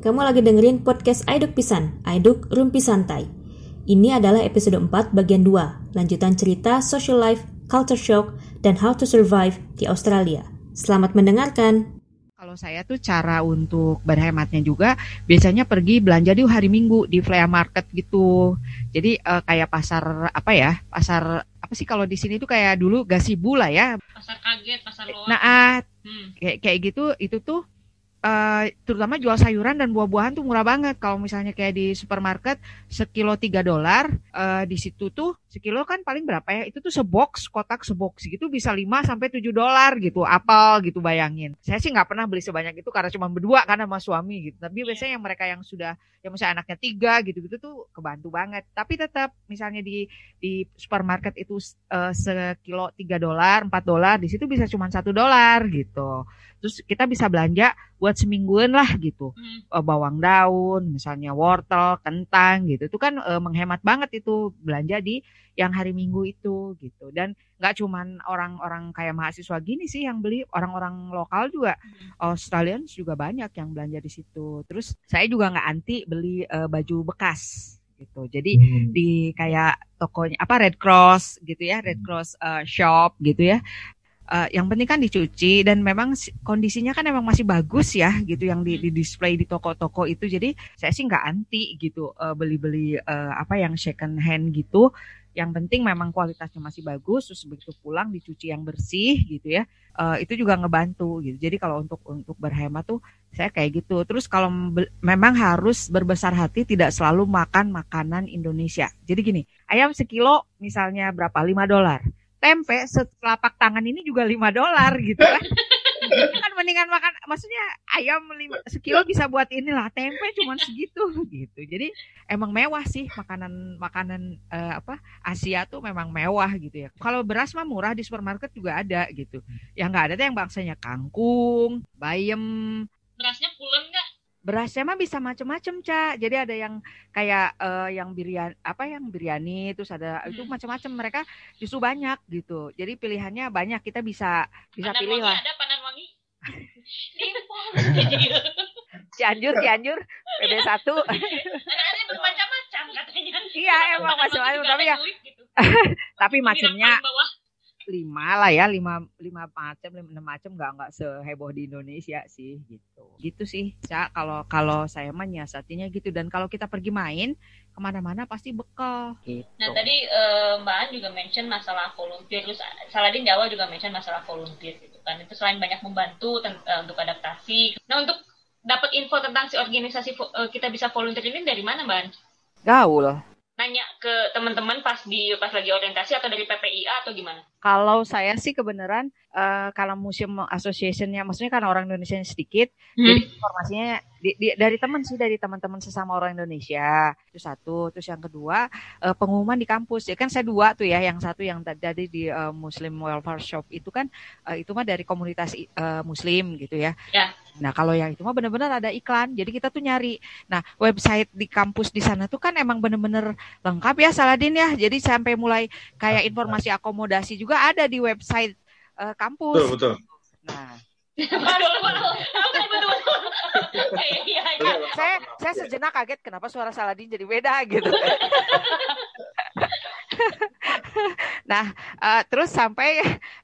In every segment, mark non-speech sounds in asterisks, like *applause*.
Kamu lagi dengerin podcast Aiduk Pisan, Aiduk Rumpi Santai. Ini adalah episode 4 bagian 2, lanjutan cerita social life, culture shock, dan how to survive di Australia. Selamat mendengarkan. Kalau saya tuh cara untuk berhematnya juga biasanya pergi belanja di hari Minggu di flea market gitu. Jadi uh, kayak pasar apa ya? Pasar apa sih kalau di sini tuh kayak dulu gasibu lah ya. Pasar kaget, pasar loa. Nah, ah, Hmm. kayak kayak gitu itu tuh eh, terutama jual sayuran dan buah-buahan tuh murah banget. Kalau misalnya kayak di supermarket sekilo 3 dolar eh, di situ tuh sekilo kan paling berapa ya? Itu tuh sebox kotak sebox gitu bisa 5 sampai 7 dolar gitu apel gitu bayangin. Saya sih nggak pernah beli sebanyak itu karena cuma berdua karena sama suami gitu. Tapi biasanya yang mereka yang sudah yang misalnya anaknya tiga gitu-gitu tuh kebantu banget. Tapi tetap misalnya di di supermarket itu eh, sekilo 3 dolar 4 dolar di situ bisa cuma satu dolar gitu terus kita bisa belanja buat semingguan lah gitu. Hmm. Eh, bawang daun misalnya wortel kentang gitu. Itu kan eh, menghemat banget itu belanja di yang hari minggu itu gitu. Dan nggak cuman orang-orang kayak mahasiswa gini sih yang beli orang-orang lokal juga. Australians juga banyak yang belanja di situ. Terus saya juga nggak anti beli eh, baju bekas gitu. Jadi di kayak tokonya apa Red Cross gitu ya Red Cross eh, shop gitu ya Eh, yang penting kan dicuci dan memang si- kondisinya kan memang masih bagus ya gitu yang di, di display di toko-toko itu. Jadi saya sih nggak anti gitu eh, beli-beli eh, apa yang second hand gitu. Yang penting memang kualitasnya masih bagus terus begitu pulang dicuci yang bersih gitu ya. Eh, itu juga ngebantu gitu. Jadi kalau untuk untuk berhemat tuh saya kayak gitu. Terus kalau memang harus berbesar hati tidak selalu makan makanan Indonesia. Jadi gini ayam sekilo misalnya berapa? 5 dolar tempe setelapak tangan ini juga 5 dolar gitu kan. Kan mendingan makan maksudnya ayam lima, sekilo bisa buat inilah tempe cuman segitu gitu. Jadi emang mewah sih makanan makanan eh, apa Asia tuh memang mewah gitu ya. Kalau beras mah murah di supermarket juga ada gitu. Yang nggak ada tuh yang bangsanya kangkung, bayam, Berasnya pulen nggak? Berasnya mah bisa macem-macem cak jadi ada yang kayak eh, yang biryani apa yang biryani terus ada itu Hmm. macam-macam mereka justru banyak gitu jadi pilihannya banyak kita bisa bisa Pandan pilih wangi lah ada pandan wangi. *laughs* *laughs* Cianjur Cianjur PB satu Ada bermacam-macam katanya. Iya, emang macam-macam, tapi ya ada gitu. *laughs* tapi macamnya bawah. Lima lah ya lima lima macam lima enam macam nggak nggak seheboh di Indonesia sih gitu gitu sih cak kalau kalau saya mah nyiasatinya gitu dan kalau kita pergi main ke mana-mana pasti bekal gitu Nah tadi eh, Mbak An juga mention masalah volunteer, terus Saladin di awal juga mention masalah volunteer gitu kan. Itu selain banyak membantu eh, untuk adaptasi. Nah untuk dapat info tentang si organisasi eh, kita bisa volunteer ini dari mana Mbak An? gaul Nanya ke teman-teman pas di pas lagi orientasi atau dari PPIA atau gimana? Kalau saya sih kebenaran eh, kalau museum associationnya, maksudnya karena orang Indonesia sedikit, Hmm. jadi informasinya di- di- dari teman sih, dari teman-teman sesama orang Indonesia. Itu satu, terus yang kedua eh, pengumuman di kampus. Ya kan saya dua tuh ya, yang satu yang tadi di eh, Muslim Welfare Shop itu kan eh, itu mah dari komunitas eh, Muslim gitu ya. Ya. Nah kalau yang itu mah benar-benar ada iklan, jadi kita tuh nyari. Nah website di kampus di sana tuh kan emang bener-bener lengkap ya Saladin ya. Jadi sampai mulai kayak informasi akomodasi juga ada di website eh, kampus. Betul, betul. Nah, saya saya sejenak kaget kenapa suara Saladin jadi beda gitu. *laughs* *laughs* nah, eh, terus sampai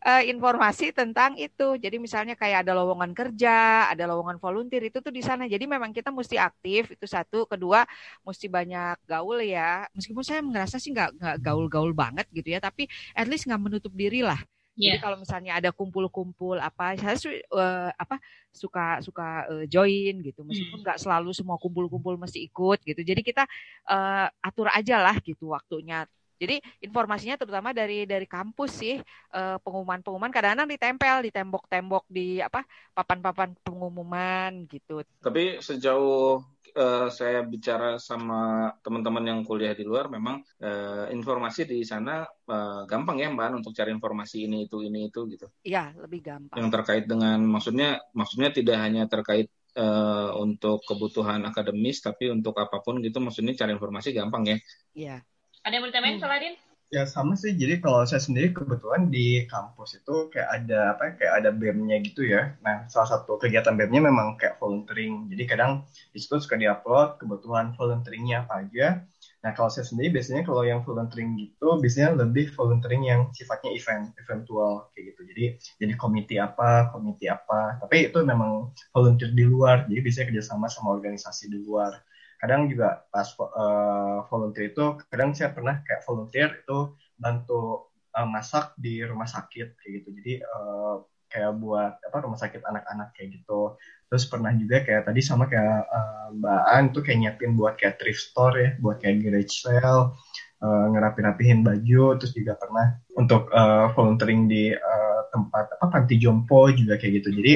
eh, informasi tentang itu. Jadi misalnya kayak ada lowongan kerja, ada lowongan volunteer itu tuh di sana. Jadi memang kita mesti aktif itu satu. Kedua, mesti banyak gaul ya. Meskipun saya ngerasa sih nggak nggak gaul-gaul banget gitu ya, tapi at least nggak menutup diri lah. Jadi Iya. kalau misalnya ada kumpul-kumpul apa, saya su- eh, apa suka suka eh, join gitu. Meskipun nggak selalu semua kumpul-kumpul mesti ikut gitu. Jadi kita eh, atur aja lah gitu waktunya. Jadi informasinya terutama dari dari kampus sih eh, pengumuman-pengumuman kadang-kadang ditempel di tembok-tembok di apa papan-papan pengumuman gitu. Tapi sejauh eh, saya bicara sama teman-teman yang kuliah di luar, memang eh, informasi di sana eh, gampang ya Mbak untuk cari informasi ini itu ini itu gitu. Iya lebih gampang. Yang terkait dengan maksudnya maksudnya tidak hanya terkait eh, untuk kebutuhan akademis, tapi untuk apa pun gitu, maksudnya cari informasi gampang ya. Iya. Ada yang mau ditambahin. Saladin? Ya sama sih. Jadi kalau saya sendiri kebetulan di kampus itu kayak ada apa? ya, Kayak ada BEM-nya gitu ya. Nah, salah satu kegiatan BEM-nya memang kayak volunteering. Jadi kadang di situ suka diupload kebutuhan volunteeringnya apa aja. Nah, kalau saya sendiri biasanya kalau yang volunteering gitu, biasanya lebih volunteering yang sifatnya event, eventual kayak gitu. Jadi jadi komite apa, komite apa. Tapi itu memang volunteer di luar. Jadi biasanya kerjasama sama organisasi di luar kadang juga pas uh, volunteer itu kadang saya pernah kayak volunteer itu bantu uh, masak di rumah sakit kayak gitu. Jadi uh, kayak buat apa rumah sakit anak-anak kayak gitu. Terus pernah juga kayak tadi sama kayak uh, Mbak An tuh kayak nyiapin buat kayak thrift store ya buat kayak garage sale uh, ngerapi-rapihin baju. Terus juga pernah untuk uh, volunteering di uh, tempat apa panti jompo juga kayak gitu. Jadi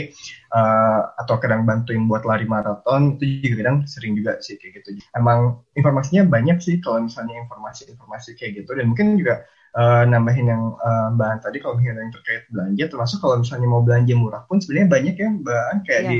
uh, atau kadang bantuin buat lari maraton itu juga kadang sering juga sih kayak gitu. Emang informasinya banyak sih kalau misalnya informasi-informasi kayak gitu. Dan mungkin juga uh, nambahin yang uh, Mbak tadi kalau misalnya yang terkait belanja termasuk kalau misalnya mau belanja murah pun sebenarnya banyak ya Mbak kayak yeah. di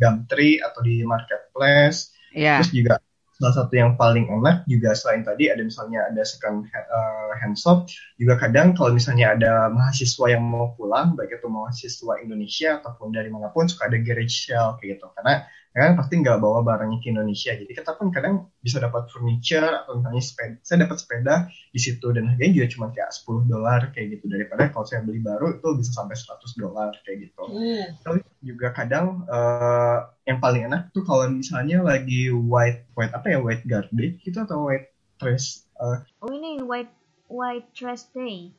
Gumtree atau di marketplace. Yeah. terus juga salah satu yang paling enak juga selain tadi ada misalnya ada second uh, hand shop juga kadang kalau misalnya ada mahasiswa yang mau pulang baik itu mahasiswa Indonesia ataupun dari mana pun suka ada garage sale kayak gitu. Karena kan pasti nggak bawa barangnya ke Indonesia. Jadi kita pun kadang bisa dapat furniture atau misalnya sepeda saya dapat sepeda di situ dan harganya juga cuma kayak 10 dolar kayak gitu. Daripada kalau saya beli baru itu bisa sampai 100 dolar kayak gitu. Mm. tapi juga kadang uh, yang paling enak tuh kalau misalnya lagi white white apa ya white garbage gitu atau white trash uh, oh ini white white trash day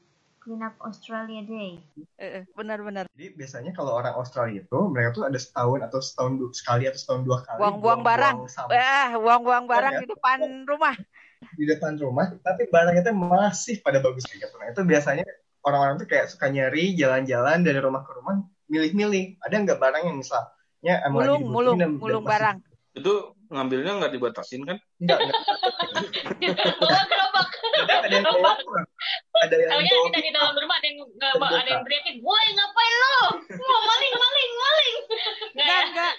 Clean Up Australia Day. Benar-benar. Jadi biasanya kalau orang Australia itu mereka tuh ada setahun atau setahun dua, sekali atau setahun dua kali. Buang-buang barang. Eh, buang-buang barang di depan rumah. Di depan rumah, tapi barangnya itu masih pada bagus kayak gitu. Nah, itu biasanya orang-orang tuh kayak suka nyari jalan-jalan dari rumah ke rumah, milih-milih. Ada nggak barang yang misalnya emang mulung, mulung, mulung barang. Itu ngambilnya nggak dibatasin kan? Enggak, enggak. *laughs* *laughs* Ada yang ada yang Kalian kita di dalam rumah ada yang ada yang teriakin, "Woi, ngapain lo? Mau maling, maling, maling." *laughs* Enggak, enggak.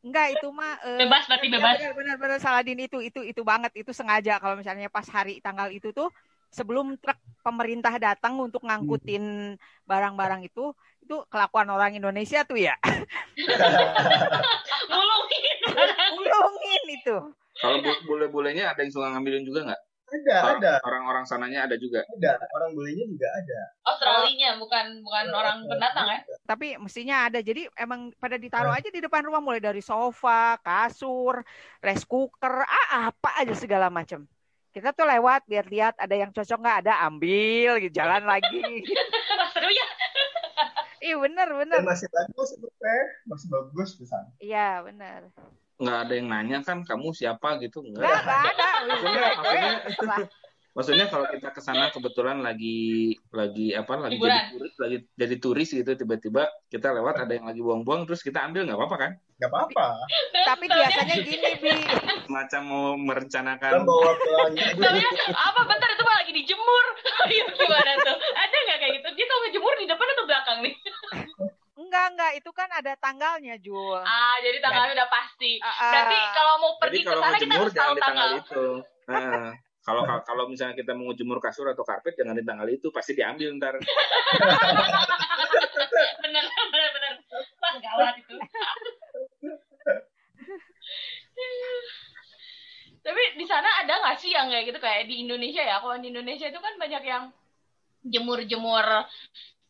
Enggak itu mah uh, bebas berarti bebas. Benar-benar Saladin itu itu itu banget itu sengaja kalau misalnya pas hari tanggal itu tuh sebelum truk pemerintah datang untuk ngangkutin barang-barang itu itu kelakuan orang Indonesia tuh ya. *laughs* Mulungin. Mulungin itu. Kalau boleh-bolehnya ada yang suka ngambilin juga nggak? Ada, orang, ada. Orang-orang sananya ada juga. Ada, orang bolehnya juga ada. Australinya bukan bukan ada, orang pendatang ya. Tapi mestinya ada. Jadi emang pada ditaruh aja di depan rumah mulai dari sofa, kasur, rice cooker, ah apa aja segala macam. Kita tuh lewat lihat-lihat ada yang cocok nggak ada ambil gitu, jalan lagi. *laughs* Seru ya. Iya benar benar. masih bagus itu teh, masih bagus bisa. Iya benar nggak ada yang nanya kan kamu siapa? gitu. Nggak ada. maksudnya maksudnya *laughs* maksudnya kalau kita ke sana kebetulan lagi lagi apa lagi jadi turis lagi jadi turis gitu tiba-tiba kita lewat ada yang lagi buang-buang terus kita ambil nggak apa-apa kan? Nggak apa-apa. Tapi biasanya *laughs* gini bi. Macam mau merencanakan bawa pulang *laughs* apa bentar itu lagi dijemur. Gimana tuh? Ada nggak kayak gitu? Dia kalau ngejemur di depan atau belakang nih Enggak, enggak. Itu kan ada tanggalnya, Jul. Ah, jadi tanggalnya udah pasti. Uh, uh, Berarti kalau mau pergi ke sana kita harus tahu tanggal. itu. Nah, kalau kalau misalnya kita mau jemur kasur atau karpet jangan di tanggal itu, pasti diambil ntar. *laughs* bener, bener, bener. Wah, gawat itu. Tapi di sana ada nggak sih yang kayak gitu kayak di Indonesia ya? Kalau di Indonesia itu kan banyak yang jemur-jemur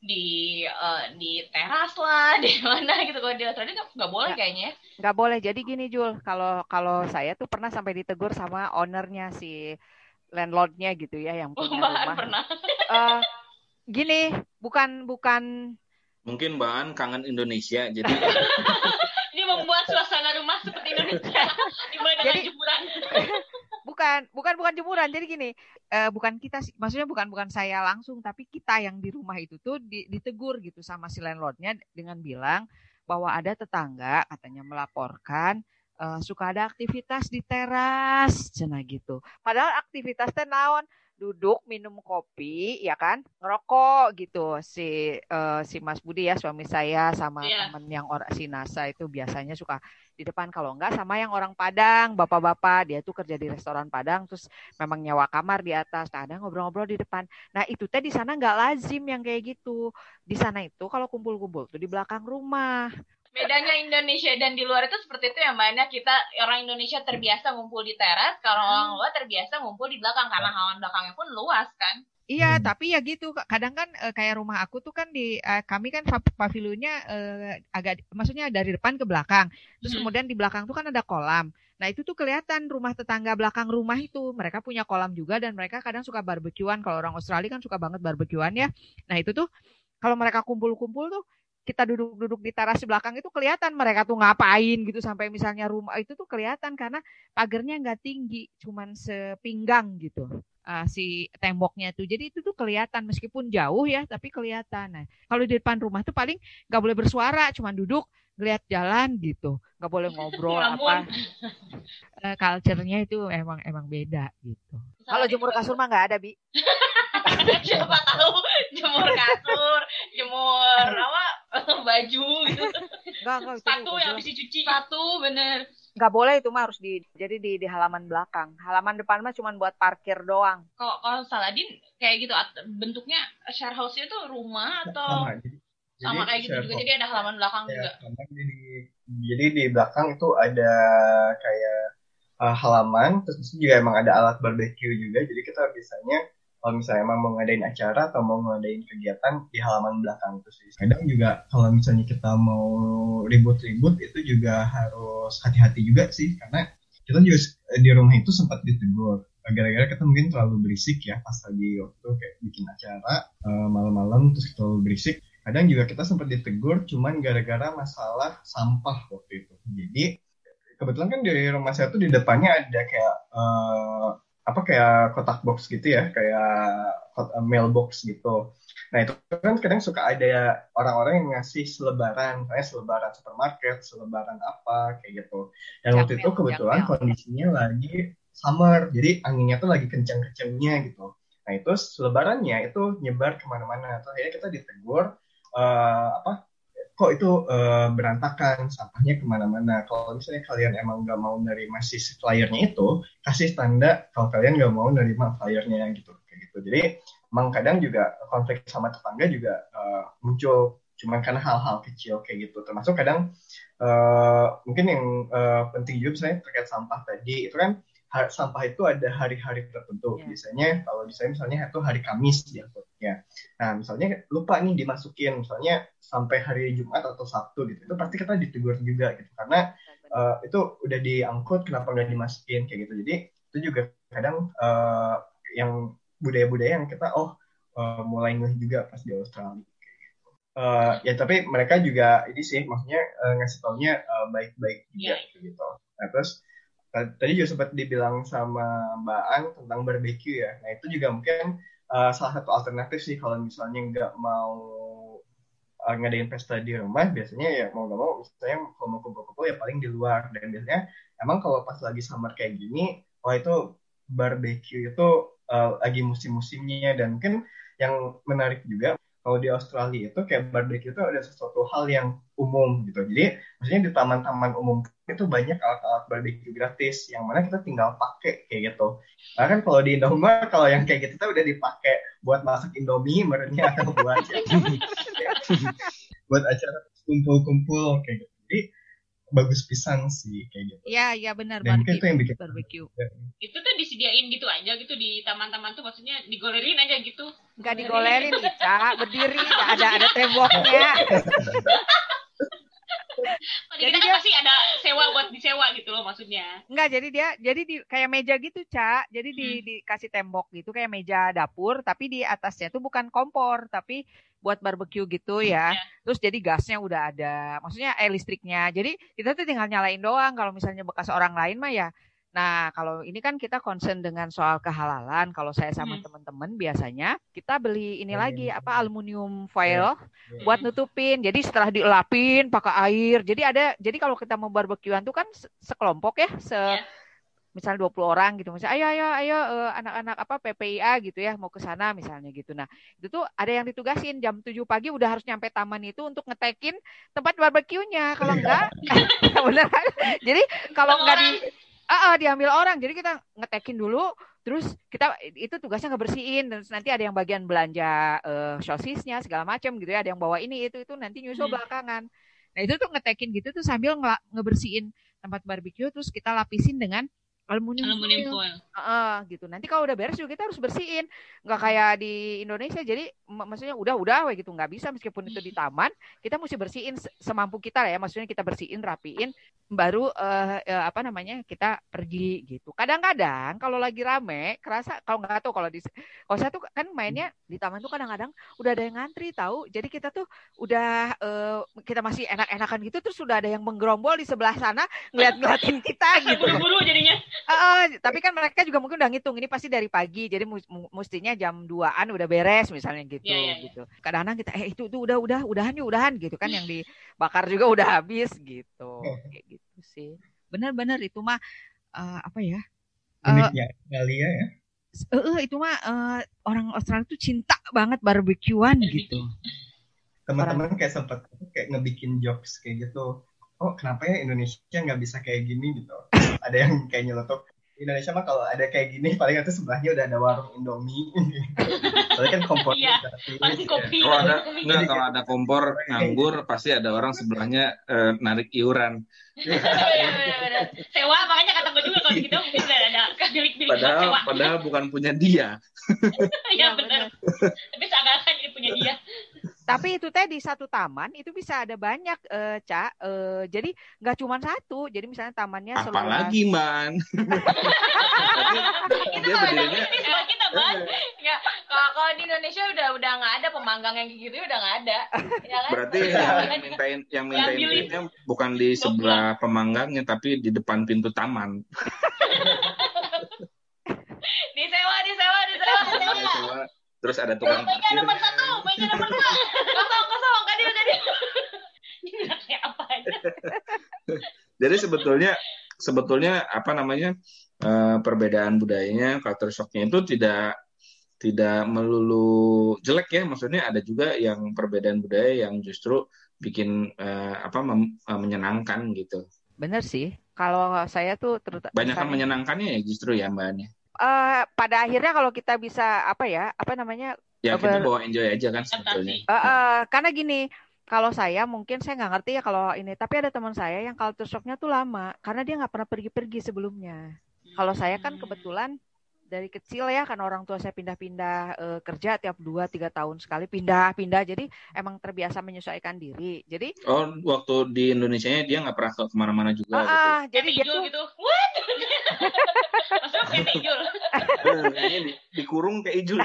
di uh, di teras lah *laughs* di mana gitu. Kalau di Australia nggak boleh kayaknya ya. nggak boleh. Jadi gini Jul kalau kalau saya tuh pernah sampai ditegur sama ownernya si landlordnya gitu ya yang punya oh, rumah. pernah. Uh, *laughs* gini bukan bukan. Mungkin bahan kangen Indonesia jadi *laughs* ini membuat suasana rumah seperti Indonesia. Di mana jadi, jemuran bukan bukan bukan jemuran. Jadi gini uh, bukan kita sih maksudnya bukan bukan saya langsung tapi kita yang di rumah itu tuh ditegur gitu sama si landlordnya dengan bilang bahwa ada tetangga katanya melaporkan uh, suka ada aktivitas di teras cina gitu. Padahal aktivitas naon duduk minum kopi ya kan? Ngerokok gitu. Si uh, si Mas Budi ya suami saya sama yeah. temen yang orang si Nasa itu biasanya suka di depan. Kalau enggak sama yang orang Padang bapak-bapak. Dia tuh kerja di restoran Padang terus memang nyawa kamar di atas. Nah, ada ngobrol-ngobrol di depan. Nah itu teh di sana nggak lazim yang kayak gitu. Di sana itu kalau kumpul-kumpul tuh di belakang rumah bedanya Indonesia dan di luar itu seperti itu ya mbaknya kita orang Indonesia terbiasa ngumpul di teras kalau hmm. orang luar terbiasa ngumpul di belakang karena halaman belakangnya pun luas kan Iya, hmm. tapi ya gitu. Kadang kan e, kayak rumah aku tuh kan di e, kami kan pavilionnya e, agak maksudnya dari depan ke belakang. Terus hmm. kemudian di belakang tuh kan ada kolam. Nah, itu tuh kelihatan rumah tetangga belakang rumah itu. Mereka punya kolam juga dan mereka kadang suka barbekyuan. Kalau orang Australia kan suka banget barbekyuan ya. Nah, itu tuh kalau mereka kumpul-kumpul tuh kita duduk-duduk di teras belakang itu kelihatan mereka tuh ngapain gitu sampai misalnya rumah itu tuh kelihatan karena pagarnya nggak tinggi cuman sepinggang gitu uh, si temboknya tuh. Jadi itu tuh kelihatan meskipun jauh ya tapi kelihatan. Nah kalau di depan rumah tuh paling nggak boleh bersuara cuman duduk ngeliat jalan gitu. Nggak boleh ngobrol ya apa. uh, *laughs* culture-nya itu emang emang beda gitu. Kalau jemur kasur mah nggak ada bi. *laughs* Siapa tahu jemur kasur jemur apa *laughs* baju gitu. Enggak, enggak, sepatu yang habis dicuci sepatu bener. Nggak boleh itu mah harus di jadi di di halaman belakang. Halaman depan mah cuma buat parkir doang. Kalau kalau Saladin kayak gitu bentuknya share house itu rumah atau sama, jadi, sama kayak gitu juga. jadi ada halaman belakang ya, juga. sama, jadi, jadi di belakang itu ada kayak uh, halaman terus juga emang ada alat barbecue juga. Jadi kita biasanya kalau misalnya emang mau ngadain acara atau mau ngadain kegiatan di halaman belakang itu sih. Kadang juga kalau misalnya kita mau ribut-ribut itu juga harus hati-hati juga sih. Karena kita juga di rumah itu sempat ditegur. Gara-gara kita mungkin terlalu berisik ya pas lagi waktu kayak bikin acara uh, malam-malam terus terlalu berisik. Kadang juga kita sempat ditegur cuman gara-gara masalah sampah waktu itu. Jadi kebetulan kan di rumah saya tuh di depannya ada kayak uh, apa kayak kotak box gitu ya kayak mailbox gitu. Nah itu kan kadang suka ada orang-orang yang ngasih selebaran kayak selebaran supermarket selebaran apa kayak gitu. Dan waktu itu kebetulan kondisinya lagi summer jadi anginnya tuh lagi kencang-kencangnya gitu. Nah itu selebarannya itu nyebar ke mana-mana. Tuh ya kita ditegur uh, apa kok itu uh, berantakan sampahnya ke mana-mana. Kalau misalnya kalian emang nggak mau nerima si flyernya itu kasih tanda kalau kalian nggak mau nerima flyernya gitu kayak gitu. Jadi emang kadang juga konflik sama tetangga juga uh, muncul cuman karena hal-hal kecil kayak gitu. Termasuk kadang uh, mungkin yang uh, penting juga misalnya terkait sampah tadi itu kan sampah itu ada hari-hari tertentu. Yeah. Biasanya kalau misalnya misalnya itu hari Kamis diangkutnya. Nah misalnya lupa nih dimasukin, misalnya sampai hari Jumat atau Sabtu gitu, itu pasti kita ditegur juga gitu karena uh, itu udah diangkut, kenapa nggak dimasukin kayak gitu. Jadi itu juga kadang uh, yang budaya-budaya yang kita oh uh, mulai ngeh juga pas di Australia. Uh, ya tapi mereka juga ini sih maksudnya uh, ngasih taunya uh, baik-baik juga yeah. gitu. Nah terus tadi juga sempat dibilang sama Mbak An tentang barbecue ya. Nah itu juga mungkin uh, salah satu alternatif sih kalau misalnya nggak mau uh, ngadain pesta di rumah, biasanya ya mau nggak mau, misalnya kalau mau kumpul-kumpul ya paling di luar. Dan biasanya emang kalau pas lagi summer kayak gini, wah itu barbecue itu uh, lagi musim-musimnya dan mungkin yang menarik juga kalau di Australia itu kayak barbecue itu ada sesuatu hal yang umum gitu. Jadi maksudnya di taman-taman umum itu banyak alat-alat barbecue gratis yang mana kita tinggal pakai kayak gitu. Nah kan kalau di Indomaret kalau yang kayak gitu itu udah dipakai buat masak Indomie merenya atau buat *laughs* buat acara kumpul-kumpul kayak gitu. Jadi bagus pisang sih kayak gitu. Iya, iya benar barbecue. itu yang bikin barbecue. Ya. Itu tuh disediain gitu aja gitu di taman-taman tuh maksudnya digolerin aja gitu. Enggak digolerin, Ica, berdiri ada ada temboknya. *laughs* jadi kan dia pasti ada sewa buat disewa gitu loh maksudnya. Enggak, jadi dia jadi di kayak meja gitu, Ca. Jadi di hmm. dikasih tembok gitu kayak meja dapur, tapi di atasnya tuh bukan kompor, tapi buat barbecue gitu ya. Yeah. Terus jadi gasnya udah ada. Maksudnya air listriknya. Jadi kita tuh tinggal nyalain doang kalau misalnya bekas orang lain mah ya Nah, kalau ini kan kita concern dengan soal kehalalan. Kalau saya sama hmm. teman-teman biasanya kita beli ini oh, lagi iya. apa aluminium foil yeah. buat nutupin. Jadi setelah dielapin pakai air. Jadi ada jadi kalau kita mau barbekyuan tuh kan sekelompok ya, se yeah. misalnya 20 orang gitu misalnya ayo ayo ayo uh, anak-anak apa PPIA gitu ya mau ke sana misalnya gitu nah itu tuh ada yang ditugasin jam 7 pagi udah harus nyampe taman itu untuk ngetekin tempat barbeque-nya kalau enggak *laughs* bener jadi kalau enggak di ah, ah diambil orang. Jadi kita ngetekin dulu terus kita itu tugasnya ngebersihin. Dan nanti ada yang bagian belanja uh, sosisnya segala macam gitu ya. Ada yang bawa ini itu itu. Nanti nyusul hmm. belakangan. Nah itu tuh ngetekin gitu tuh sambil nge ngebersihin tempat barbeque terus kita lapisin dengan aluminium, aluminium foil. Uh, gitu. Nanti kalau udah beres juga kita harus bersihin. Nggak kayak di Indonesia. Jadi maksudnya udah-udah gitu nggak bisa meskipun itu di taman, kita mesti bersihin semampu kita lah ya. Maksudnya kita bersihin, rapiin, baru uh, uh, apa namanya kita pergi gitu. Kadang-kadang kalau lagi rame, kerasa kalau nggak tahu kalau di kalau saya tuh kan mainnya di taman tuh kadang-kadang udah ada yang ngantri tahu. Jadi kita tuh udah uh, kita masih enak-enakan gitu terus sudah ada yang menggerombol di sebelah sana ngeliat-ngeliatin kita *laughs* gitu. Buru-buru jadinya. Uh, uh, tapi kan mereka juga mungkin udah ngitung ini pasti dari pagi. Jadi mestinya jam 2-an udah beres misalnya gitu yeah, yeah, yeah. gitu. Kadang-kadang kita eh itu tuh udah udah udahan yuk udahan gitu kan yang dibakar juga udah habis gitu. Kayak gitu sih benar-benar itu mah uh, apa ya uniknya uh, Galia ya uh, uh, itu mah uh, orang Australia tuh cinta banget barbekyuan gitu teman-teman kayak sempat kayak ngebikin jokes kayak gitu oh kenapa ya Indonesia nggak bisa kayak gini gitu ada yang kayak nyelotok Indonesia mah kalau ada kayak gini paling itu sebelahnya udah ada warung Indomie. *laughs* Soalnya kan kompor iya, pasti kopi. Kalau ada enggak kalau ada kompor nganggur pasti ada orang sebelahnya uh, narik iuran. *laughs* Iya, iya, sewa makanya kata gue juga kalau gitu *laughs* mungkin ada bilik-bilik padahal, sewa. Padahal bukan punya dia. Iya benar. Tapi seakan-akan ini punya dia. Tapi itu teh di satu taman itu bisa ada banyak, uh, Cak. Uh, jadi nggak cuma satu. Jadi misalnya tamannya Apalagi, Man. itu kalau di kita, Man. Ya, kalau, kalau di Indonesia udah udah nggak ada pemanggang yang gitu udah nggak ada. Ya kan? Berarti yang mintain yang mintain duitnya bukan di sebelah pemanggangnya tapi di depan pintu taman. *laughs* disewa, disewa, disewa, disewa terus ada tukang parkir. nomor satu meja nomor dua. Kosong kosong kadil kadil *laughs* kayak apa aja. Jadi sebetulnya sebetulnya apa namanya uh, perbedaan budayanya culture shocknya itu tidak tidak melulu jelek ya. Maksudnya ada juga yang perbedaan budaya yang justru bikin uh, apa mem, uh, menyenangkan gitu. Benar sih. Kalau saya tuh terutama banyak yang menyenangkannya ya justru ya mbaknya uh, pada akhirnya kalau kita bisa apa ya apa namanya ya ber... kita bawa enjoy aja kan sebetulnya. Uh, uh, karena gini kalau saya mungkin saya nggak ngerti ya kalau ini tapi ada teman saya yang culture shocknya tuh lama karena dia nggak pernah pergi-pergi sebelumnya. Kalau saya kan kebetulan dari kecil ya kan orang tua saya pindah-pindah e, kerja tiap dua tiga tahun sekali pindah-pindah jadi emang terbiasa menyesuaikan diri. Jadi oh waktu di Indonesia dia nggak pernah ke ke mana-mana juga ah, gitu. Ah, jadi dia tuh gitu. What *laughs* maksudnya kayak ijul. Di, dikurung kayak ijul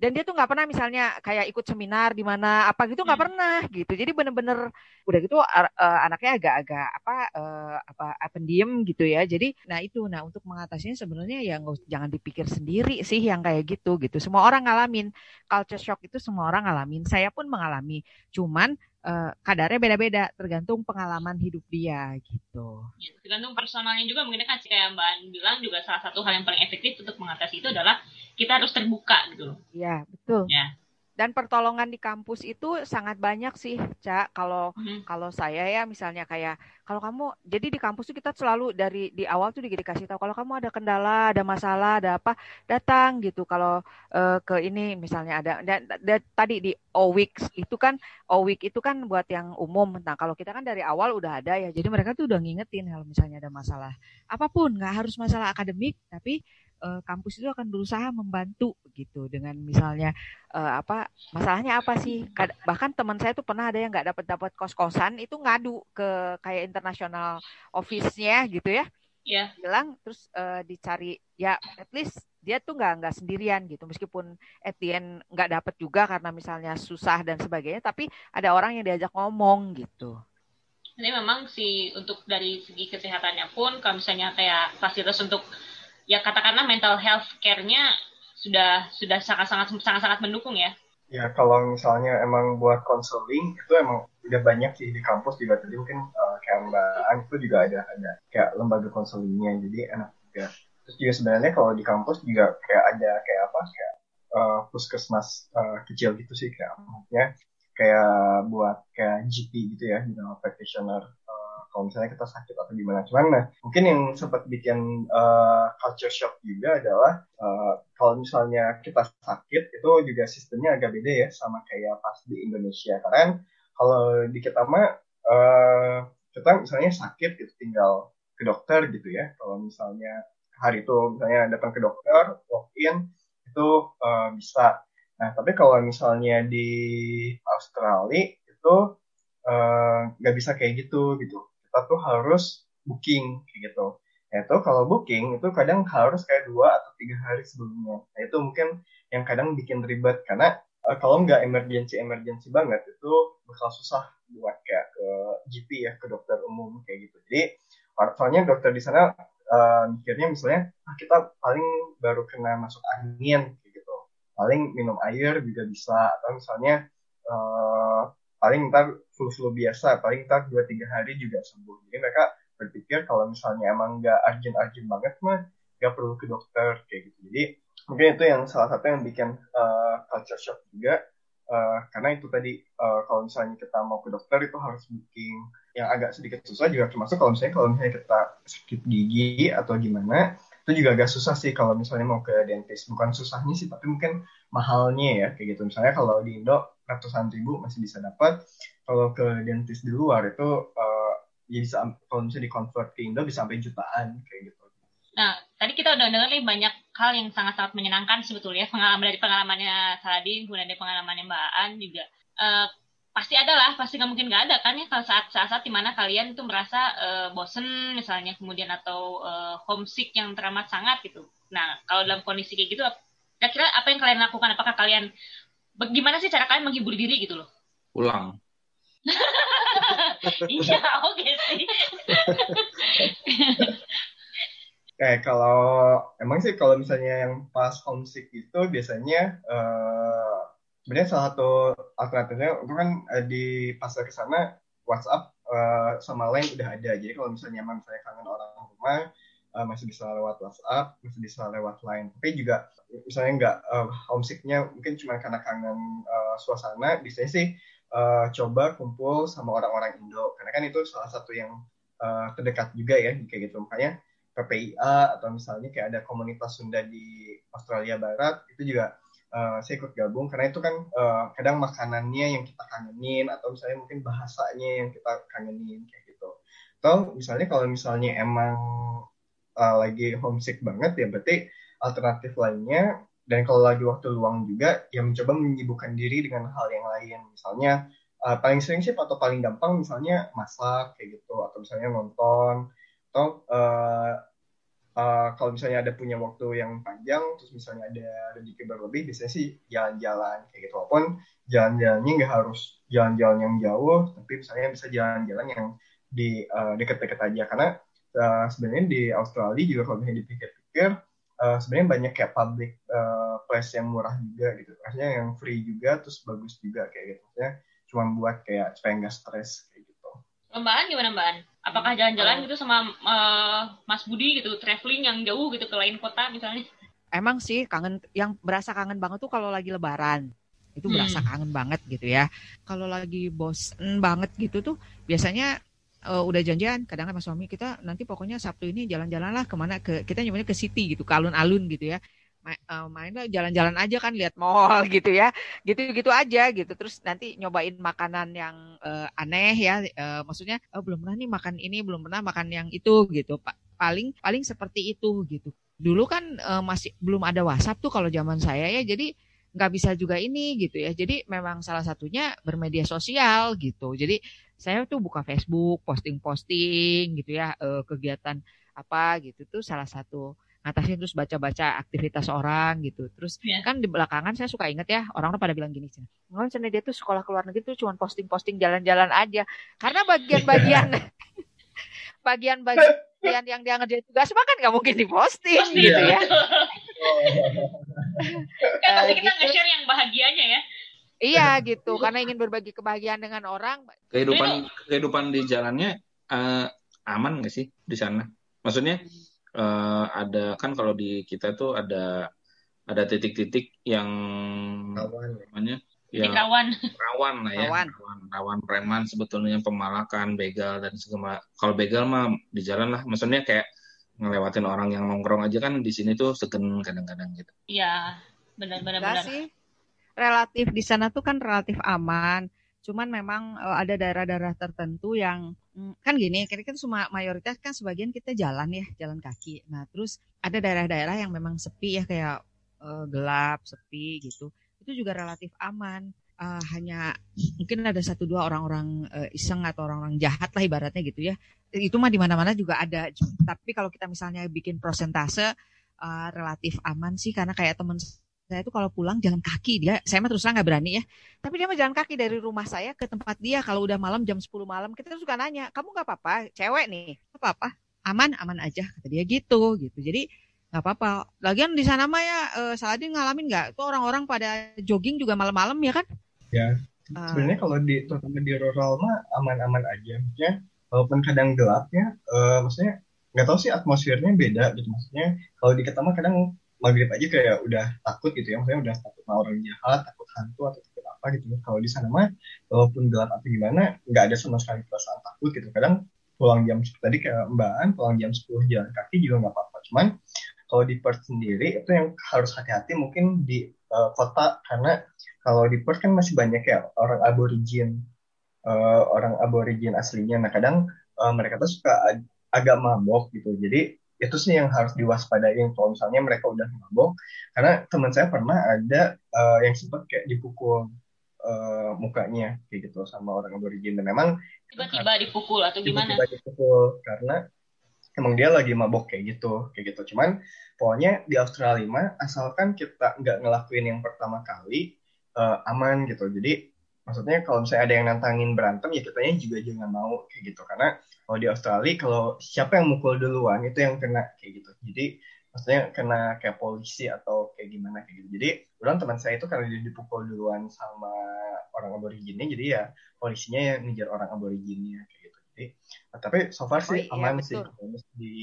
dan dia tuh nggak pernah misalnya kayak ikut seminar di mana apa gitu nggak hmm. pernah gitu. Jadi bener-bener udah gitu uh, anaknya agak-agak apa uh, apa pendiam gitu ya. Jadi nah itu nah untuk mengatasinya sebenarnya ya nggak jangan dipikir sendiri sih yang kayak gitu gitu. Semua orang ngalamin. Culture shock itu semua orang ngalamin. Saya pun mengalami. Cuman uh, kadarnya beda-beda tergantung pengalaman hidup dia gitu. Ya, tergantung personalnya juga mungkin kan kayak Mbak An bilang juga salah satu hal yang paling efektif untuk mengatasi itu adalah kita harus terbuka gitu. Iya, betul. Ya dan pertolongan di kampus itu sangat banyak sih cak kalau hmm. kalau saya ya misalnya kayak kalau kamu jadi di kampus itu kita selalu dari di awal tuh dikasih tahu kalau kamu ada kendala ada masalah ada apa datang gitu. Kalau uh, ke ini misalnya ada dan, dan tadi di OWIX itu kan OWIX itu kan buat yang umum. Nah kalau kita kan dari awal udah ada ya jadi mereka tuh udah ngingetin kalau misalnya ada masalah apa pun. Nggak harus masalah akademik tapi uh, kampus itu akan berusaha membantu gitu dengan misalnya uh, apa masalahnya apa sih? Bahkan teman saya tuh pernah ada yang nggak dapat dapat kos kosan itu ngadu ke kayak internasional office-nya gitu ya. Yeah. bilang terus uh, dicari ya at least dia tuh nggak nggak sendirian gitu. Meskipun Etienne nggak dapat juga karena misalnya susah dan sebagainya tapi ada orang yang diajak ngomong gitu. Ini memang sih untuk dari segi kesehatannya pun kalau misalnya kayak fasilitas untuk ya katakanlah mental health care-nya sudah sudah sangat sangat sangat sangat mendukung ya. Ya kalau misalnya emang buat konseling itu emang udah banyak sih di kampus juga. Tadi mungkin uh, kayak Mbak Ang itu juga ada ada kayak lembaga konselingnya jadi enak juga. Terus juga sebenarnya kalau di kampus juga kayak ada kayak apa kayak uh, puskesmas uh, kecil gitu sih kayak maksudnya kayak buat kayak GP gitu ya general practitioner kalau misalnya kita sakit atau gimana. Cuman nah mungkin yang sempat bikin uh, culture shock juga adalah uh, kalau misalnya kita sakit itu juga sistemnya agak beda ya sama kayak pas di Indonesia. Karena kalau di kita mah uh, kita misalnya sakit itu tinggal ke dokter gitu ya. Kalau misalnya hari itu misalnya datang ke dokter walk in itu uh, bisa. Nah tapi kalau misalnya di Australia itu nggak uh, bisa kayak gitu gitu kita tuh harus booking kayak gitu Nah, itu kalau booking itu kadang harus kayak dua atau tiga hari sebelumnya. Nah, itu mungkin yang kadang bikin ribet karena uh, kalau nggak emergency emergency banget itu bakal susah buat kayak ke GP ya ke dokter umum kayak gitu. Jadi soalnya dokter di sana uh, mikirnya misalnya ah, kita paling baru kena masuk angin kayak gitu. Paling minum air juga bisa atau misalnya uh, paling ntar flu-flu biasa, paling ntar dua tiga hari juga sembuh. Jadi mereka berpikir kalau misalnya emang nggak urgent-urgent banget mah nggak perlu ke dokter kayak gitu. Jadi mungkin itu yang salah satu yang bikin uh, culture shock juga uh, karena itu tadi uh, kalau misalnya kita mau ke dokter itu harus booking yang agak sedikit susah juga termasuk kalau misalnya kalau misalnya kita sakit gigi atau gimana itu juga agak susah sih kalau misalnya mau ke dentist bukan susahnya sih tapi mungkin mahalnya ya kayak gitu misalnya kalau di Indo ratusan ribu masih bisa dapat kalau ke dentist di luar itu uh, ya bisa kalau misalnya di convert ke Indo bisa sampai jutaan kayak gitu. Nah, tadi kita udah dengar nih banyak hal yang sangat-sangat menyenangkan sebetulnya pengalaman dari pengalamannya Saladin, kemudian dari pengalamannya Mbak An juga. Uh, pasti ada lah, pasti nggak mungkin nggak ada kan ya kalau saat saat di mana kalian itu merasa uh, bosen misalnya kemudian atau uh, homesick yang teramat sangat gitu. Nah, kalau dalam kondisi kayak gitu, kira-kira apa yang kalian lakukan? Apakah kalian bagaimana sih cara kalian menghibur diri gitu loh? Pulang. *laughs* iya, oke okay sih. Kayak *laughs* kalau emang sih kalau misalnya yang pas homesick itu biasanya uh, sebenarnya salah satu alternatifnya itu kan uh, di pas ke sana WhatsApp uh, sama lain udah ada. Jadi kalau misalnya emang saya kangen orang rumah uh, masih bisa lewat WhatsApp, masih bisa lewat Line. Tapi juga misalnya nggak uh, homesicknya mungkin cuma karena kangen uh, suasana, biasanya sih uh, coba kumpul sama orang-orang Indo. Karena kan itu salah satu yang uh, terdekat juga ya kayak gitu. Makanya PPIA atau misalnya kayak ada komunitas Sunda di Australia Barat itu juga uh, saya ikut gabung. Karena itu kan uh, kadang makanannya yang kita kangenin atau misalnya mungkin bahasanya yang kita kangenin kayak gitu. Atau misalnya kalau misalnya emang uh, lagi homesick banget ya berarti alternatif lainnya dan kalau lagi waktu luang juga ya mencoba menyibukkan diri dengan hal yang lain. Misalnya uh, paling sering sih atau paling gampang misalnya masak kayak gitu atau misalnya nonton atau uh, uh, kalau misalnya ada punya waktu yang panjang terus misalnya ada rezeki berlebih biasanya sih jalan-jalan kayak gitu. Walaupun jalan-jalannya nggak harus jalan-jalan yang jauh tapi misalnya bisa jalan-jalan yang di uh, dekat-dekat aja. Karena uh, sebenarnya di Australia juga kalau misalnya dipikir-pikir uh, sebenarnya banyak kayak public uh, place yang murah juga gitu maksudnya yang free juga terus bagus juga kayak gitu maksudnya cuma buat kayak supaya nggak stres kayak gitu Mbak gimana Mbak Apakah jalan-jalan gitu sama uh, Mas Budi gitu, traveling yang jauh gitu ke lain kota misalnya? Emang sih kangen, yang berasa kangen banget tuh kalau lagi lebaran. Itu hmm. berasa kangen banget gitu ya. Kalau lagi bosen banget gitu tuh biasanya uh, udah janjian kadang sama suami kita nanti pokoknya Sabtu ini jalan-jalan lah ke mana ke kita nyebutnya ke city gitu ke alun-alun gitu ya uh, main jalan-jalan aja kan lihat mall *laughs* gitu ya gitu-gitu aja gitu terus nanti nyobain makanan yang uh, aneh ya uh, maksudnya oh, belum pernah nih makan ini belum pernah makan yang itu gitu pak paling paling seperti itu gitu dulu kan uh, masih belum ada WhatsApp tuh kalau zaman saya ya jadi nggak bisa juga ini gitu ya. Jadi memang salah satunya bermedia sosial gitu. Jadi saya tuh buka Facebook, posting-posting gitu ya, eh, kegiatan apa gitu tuh salah satu ngatasin terus baca-baca aktivitas orang gitu. Terus yeah. kan di belakangan saya suka inget ya orang orang pada bilang gini, "Oh, dia tuh sekolah ke luar negeri tuh cuma posting-posting jalan-jalan aja." Karena bagian-bagian *laughs* bagian-bagian yang dia ngerjain tugas mah kan nggak mungkin diposting gitu ya. *laughs* kan pasti kita gitu. nge-share yang bahagianya ya. Iya gitu, karena ingin berbagi kebahagiaan dengan orang. Kehidupan kehidupan di jalannya uh, aman nggak sih di sana? Maksudnya uh, ada kan kalau di kita tuh ada ada titik-titik yang Kawan. namanya Titik yang rawan. rawan lah ya Rawan. rawan rawan preman sebetulnya pemalakan begal dan segala kalau begal mah di jalan lah maksudnya kayak ngelewatin orang yang nongkrong aja kan di sini tuh segen kadang-kadang gitu Iya, benar-benar benar. sih. Relatif di sana tuh kan relatif aman. Cuman memang eh, ada daerah-daerah tertentu yang mm, kan gini, kita kan semua mayoritas kan sebagian kita jalan ya, jalan kaki. Nah, terus ada daerah-daerah yang memang sepi ya kayak eh, gelap, sepi gitu. Itu juga relatif aman. Eh, hanya mungkin ada satu dua orang-orang eh, iseng atau orang-orang jahat lah ibaratnya gitu ya. Itu mah di mana-mana juga ada. Tapi kalau kita misalnya bikin prosentase eh, relatif aman sih karena kayak temen saya itu kalau pulang jalan kaki dia. Saya mah terus terang nggak berani ya. Tapi dia mah jalan kaki dari rumah saya ke tempat dia. Kalau udah malam jam 10 malam kita suka nanya kamu nggak apa-apa? Cewek nih? Nggak apa-apa. Aman aman aja kata dia gitu gitu. Jadi nggak apa-apa. Lagian di sana mah ya eh, Saladin ngalamin nggak? Itu orang-orang pada jogging juga malam-malam ya kan? Ya. Eh, Sebenarnya kalau di terutama di rural mah aman-aman aja. Maksudnya walaupun kadang gelap ya, eh, maksudnya nggak tahu sih atmosfernya beda gitu. Maksudnya kalau di kita mah kadang maghrib aja kayak udah takut gitu ya. Maksudnya udah takut sama orang jahat, takut hantu atau takut apa gitu. Kalau di sana mah walaupun gelap atau gimana, nggak ada sama sekali perasaan takut gitu. Kadang pulang jam tadi kayak Mbak An pulang jam 10 jalan kaki juga nggak apa-apa. Cuman kalau di Perth sendiri itu yang harus hati-hati mungkin di eh, kota karena kalau di Perth kan masih banyak ya orang aborigin eh, orang aborigin aslinya. Nah kadang eh, mereka tuh suka ag- agak mabok gitu. Jadi itu sih yang harus diwaspadain kalau misalnya mereka udah mabok. Karena teman saya pernah ada eh, yang sempat kayak dipukul eh, mukanya kayak gitu sama orang aborigin. Dan memang Tiba-tiba dipukul atau gimana? tiba-tiba dipukul karena emang dia lagi mabok kayak gitu kayak gitu cuman pokoknya di Australia mah asalkan kita nggak ngelakuin yang pertama kali eh, aman gitu jadi maksudnya kalau misalnya ada yang nantangin berantem ya kitanya juga jangan mau kayak gitu karena kalau di Australia kalau siapa yang mukul duluan itu yang kena kayak gitu jadi maksudnya kena kayak polisi atau kayak gimana kayak gitu jadi ulang teman saya itu karena dia dipukul duluan sama orang aboriginnya jadi ya polisinya yang ngejar orang aboriginnya kayak gitu jadi nah, tapi so far Oh, sih iya, aman betul. sih di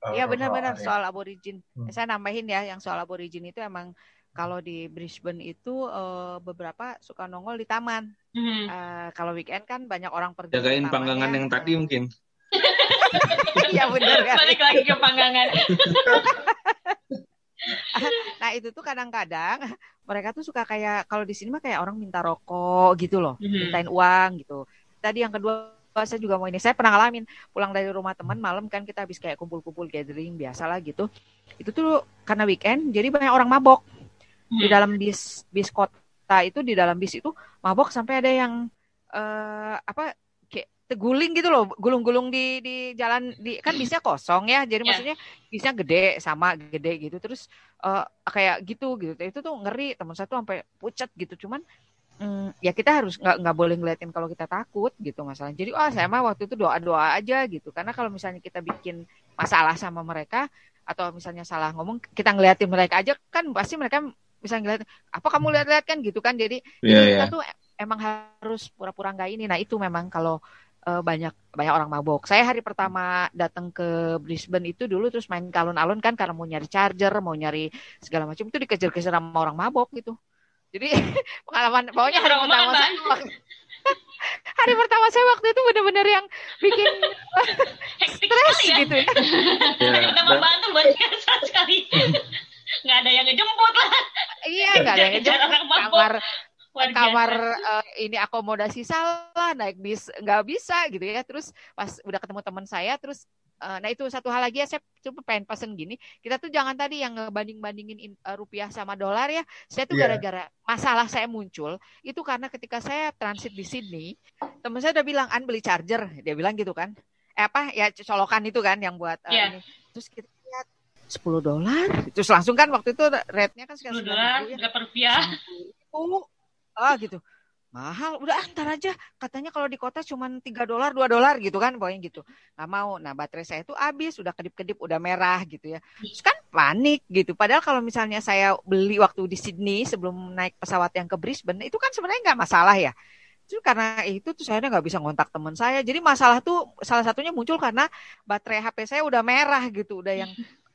uh, Iya benar-benar soal aborigin. Hmm. Saya nambahin ya yang soal aborigin itu emang kalau di Brisbane itu eh, beberapa suka nongol di taman. Hmm. Eh, kalau weekend kan banyak orang pergi ke jagain panggangan ya. yang tadi mungkin *laughs* Iya benar kan. Balik lagi ke panggangan. *laughs* Nah itu tuh kadang-kadang mereka tuh suka kayak kalau di sini mah kayak orang minta rokok gitu loh, Mhm. mintain uang gitu. Tadi yang kedua saya juga mau ini, saya pernah ngalamin pulang dari rumah teman malam kan kita habis kayak kumpul-kumpul gathering biasa lah gitu. Itu tuh karena weekend jadi banyak orang mabok di Hmm. dalam bis bis kota itu di dalam bis itu mabok sampai ada yang eh apa kayak teguling gitu loh gulung-gulung di di jalan di kan bisnya kosong ya jadi Ya. maksudnya bisnya gede sama gede gitu terus eh, kayak gitu gitu itu tuh ngeri teman saya tuh sampai pucat gitu cuman mm, ya kita harus nggak nggak boleh ngeliatin kalau kita takut gitu masalah jadi ah saya mah waktu itu doa doa aja gitu karena kalau misalnya kita bikin masalah sama mereka atau misalnya salah ngomong kita ngeliatin mereka aja kan pasti mereka bisa ngeliat apa kamu lihat-lihat kan gitu kan jadi jadi kita iya. tuh emang harus pura-pura nggak ini nah itu memang kalau eh, banyak banyak orang mabok saya hari pertama datang ke Brisbane itu dulu terus main ke alun-alun kan karena mau nyari charger mau nyari segala macam itu dikejar-kejar sama orang mabok gitu jadi *laughs* pengalaman pokoknya hari Orang pertama mana? saya waktu- *laughs* hari pertama saya waktu itu bener-bener yang bikin *laughs* Hektik stres ya. gitu ya Ya, Dari pertama luar biasa sekali. Nggak ada yang ngejemput lah. iya nggak ada yang *laughs* ngejemput. kamar Luar kamar biasa. eh, ini akomodasi salah naik bis nggak bisa gitu ya terus pas udah ketemu teman saya terus eh, nah itu satu hal lagi ya saya coba pengen pesen gini kita tuh jangan tadi yang ngebanding bandingin rupiah sama dolar ya saya tuh Iya. gara-gara masalah saya muncul itu karena ketika saya transit di Sydney teman saya udah bilang an beli charger dia bilang gitu kan eh apa ya colokan itu kan yang buat eh, Iya. ini terus kita lihat 10 dolar. Terus langsung kan waktu itu rate-nya kan sekitar 10 dolar, 9.000 ya. berapa rupiah? oh ah gitu. Mahal. Udah ah, ntar aja. Katanya kalau di kota cuma 3 dolar 2 dolar gitu kan pokoknya gitu. Nggak mau. Nah baterai saya itu habis udah kedip-kedip udah merah gitu ya. Terus kan panik gitu. Padahal kalau misalnya saya beli waktu di Sydney sebelum naik pesawat yang ke Brisbane itu kan sebenarnya nggak masalah ya. Terus karena itu tuh saya nggak bisa ngontak teman saya. Jadi masalah tuh salah satunya muncul karena baterai HP saya udah merah gitu, udah yang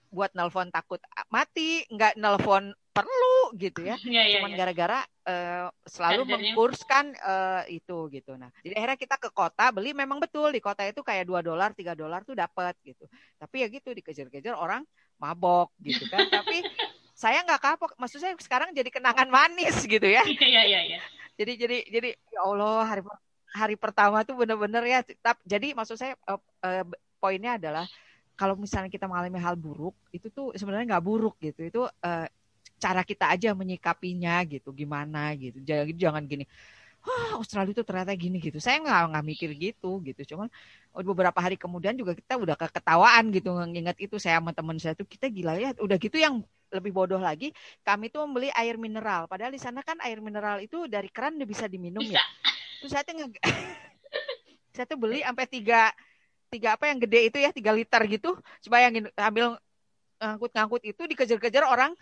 buat nelpon takut mati, nggak nelpon perlu gitu ya. *laughs* Iya, iya, Cuman iya. gara-gara eh, selalu Chargernya. mengkurskan eh, itu gitu. Nah, jadi akhirnya kita ke kota beli memang betul di kota itu kayak 2 dolar, 3 dolar tuh dapat gitu. Tapi ya gitu dikejar-kejar orang mabok gitu kan. *laughs* Tapi saya nggak kapok. Maksud saya sekarang jadi kenangan manis gitu ya. Iya, iya, iya. *laughs* Jadi jadi jadi ya Allah hari hari pertama tuh bener-bener ya. Jadi maksud saya eh, eh, poinnya adalah kalau misalnya kita mengalami hal buruk itu tuh sebenarnya nggak buruk gitu. Itu eh, cara kita aja menyikapinya gitu. Gimana gitu. Jangan jangan gini. Wah Australia itu ternyata gini gitu. Saya nggak nggak mikir gitu gitu. Cuman oh, beberapa hari kemudian juga kita udah keketawaan gitu nginget itu saya sama teman saya tuh kita gila ya. Udah gitu yang lebih bodoh lagi kami tuh membeli air mineral. Padahal di sana kan air mineral itu dari keran udah bisa diminum Bisa. ya. Terus saya tuh nge- *laughs* saya tuh beli sampai tiga tiga apa yang gede itu ya tiga liter gitu. Bayangin ambil ngangkut-ngangkut itu dikejar-kejar orang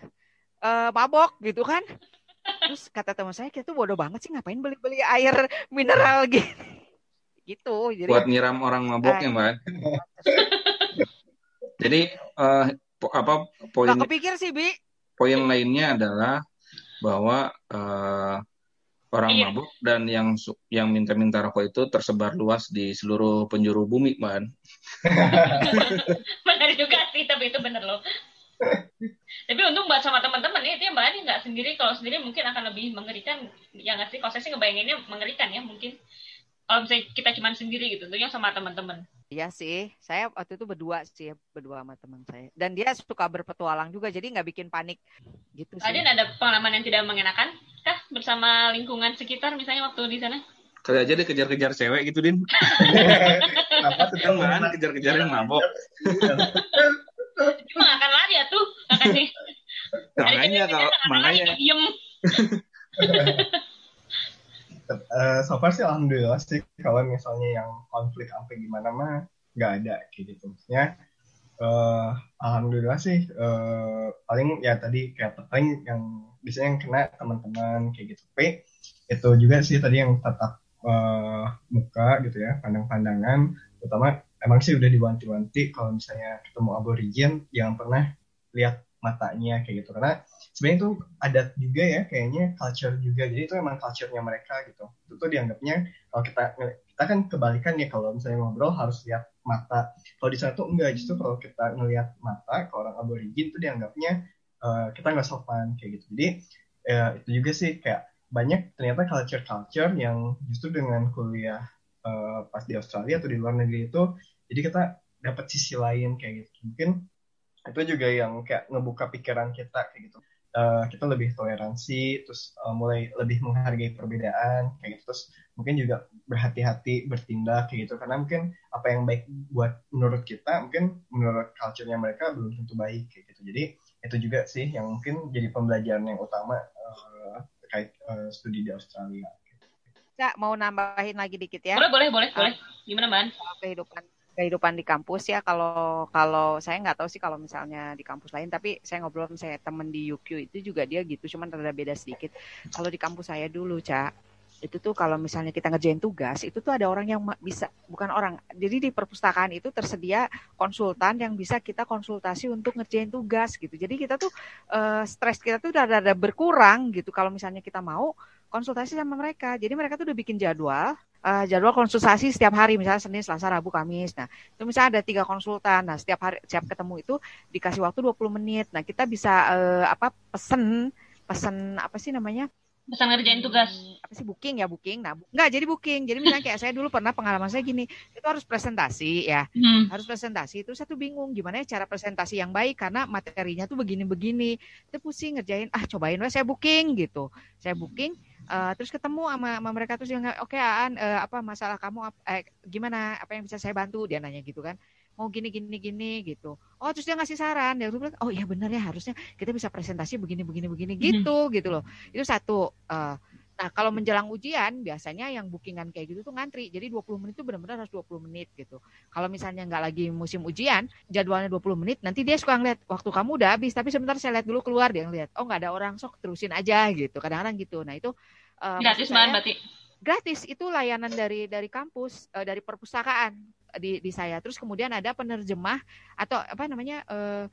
eh, mabok gitu kan. Terus kata teman saya kita tuh bodoh banget sih ngapain beli-beli air mineral *laughs* gitu. Gitu. Jadi buat nyiram orang mabok ya mbak *laughs* jadi eh, po- apa poin kepikir sih Bi. poin lainnya adalah bahwa eh, orang Iya. mabuk dan yang yang minta-minta rokok itu tersebar luas di seluruh penjuru bumi, Mbak. *laughs* benar juga sih tapi itu bener loh tapi untung mbak sama teman-teman ya itu yang mbak Ani nggak sendiri kalau sendiri mungkin akan lebih mengerikan ya nggak sih kalau saya sih ngebayanginnya mengerikan ya mungkin kalau misalnya kita cuma sendiri gitu tentunya sama teman-teman Iya sih, saya waktu itu berdua sih, berdua sama teman saya. Dan dia suka berpetualang juga, jadi nggak bikin panik gitu sih. Adin ada pengalaman yang tidak mengenakan kah bersama lingkungan sekitar misalnya waktu di sana Kali aja dia kejar-kejar cewek gitu, Din. *laughs* Kan Mbak An kejar-kejar yang mabok. cuma nggak akan lari ya tuh akan sih Makanya kalau makanya diem *laughs* Eh, so far sih alhamdulillah sih kalau misalnya yang konflik sampai gimana mah nggak ada kayak gitu. Maksudnya eh, alhamdulillah sih eh, paling ya tadi kayak paling yang biasanya yang kena teman-teman kayak gitu. Tapi itu juga sih tadi yang tatap eh, muka gitu ya, pandang-pandangan. Terutama emang sih udah diwanti-wanti kalau misalnya ketemu aborigin yang pernah lihat matanya kayak gitu. Karena sebenarnya itu ada juga ya kayaknya culture juga. Jadi itu emang culture-nya mereka gitu. Itu tuh dianggapnya kalau kita kita kan kebalikan ya kalau misalnya ngobrol harus lihat mata. Kalau di sana tuh enggak. Justru kalau kita ngelihat mata ke orang aborigin itu dianggapnya eh, kita nggak sopan kayak gitu. Jadi eh, itu juga sih kayak banyak ternyata culture-culture yang justru dengan kuliah eh, pas di Australia atau di luar negeri itu jadi kita dapat sisi lain kayak gitu. Mungkin itu juga yang kayak ngebuka pikiran kita kayak gitu. Eh, kita lebih toleransi terus eh, mulai lebih menghargai perbedaan kayak gitu. Terus mungkin juga berhati-hati bertindak kayak gitu. Karena mungkin apa yang baik buat menurut kita mungkin menurut culture-nya mereka belum tentu baik kayak gitu. Jadi itu juga sih yang mungkin jadi pembelajaran yang utama eh, terkait eh, studi di Australia. Cak, mau nambahin lagi dikit ya? Boleh boleh boleh boleh. Gimana mbak An? soal kehidupan kehidupan di kampus ya kalau kalau saya nggak tahu sih kalau misalnya di kampus lain tapi saya ngobrol sama saya temen di UQ itu juga dia gitu cuman rada beda sedikit. Kalau di kampus saya dulu cak itu tuh kalau misalnya kita ngerjain tugas itu tuh ada orang yang bisa bukan orang jadi di perpustakaan itu tersedia konsultan yang bisa kita konsultasi untuk ngerjain tugas gitu jadi kita tuh eh, stres kita tuh udah rada berkurang gitu kalau misalnya kita mau konsultasi sama mereka jadi mereka tuh udah bikin jadwal eh, jadwal konsultasi setiap hari misalnya Senin, Selasa, Rabu, Kamis. Nah, itu misalnya ada tiga konsultan. Nah, setiap hari setiap ketemu itu dikasih waktu 20 menit. Nah, kita bisa eh, apa pesen pesen apa sih namanya? Pesan ngerjain tugas. Hmm, apa sih booking ya booking. Nah, bu- nggak jadi booking. Jadi misalnya kayak saya dulu pernah pengalaman saya gini, itu harus presentasi ya. Hmm. harus presentasi. Itu satu bingung gimana ya cara presentasi yang baik? Karena materinya tuh begini-begini. Itu pusing ngerjain ah cobain weh saya booking gitu. Saya booking eh, terus ketemu sama, sama mereka terus yang oke Aan eh, apa masalah kamu ap- eh, gimana? Apa yang bisa saya bantu? Dia nanya gitu kan mau gini gini gini gitu oh terus dia ngasih saran dia bilang oh iya benar ya harusnya kita bisa presentasi begini begini begini gitu gitu loh itu satu eh, Nah, kalau menjelang ujian, biasanya yang bookingan kayak gitu tuh ngantri. Jadi 20 menit itu benar-benar harus 20 menit gitu. Kalau misalnya nggak lagi musim ujian, jadwalnya 20 menit, nanti dia suka ngeliat, waktu kamu udah habis, tapi sebentar saya lihat dulu keluar, dia ngeliat, oh nggak ada orang, sok terusin aja gitu. Kadang-kadang gitu. Nah, itu eh, gratis banget berarti gratis itu layanan dari dari kampus uh, dari perpustakaan di di saya terus kemudian ada penerjemah atau apa namanya uh,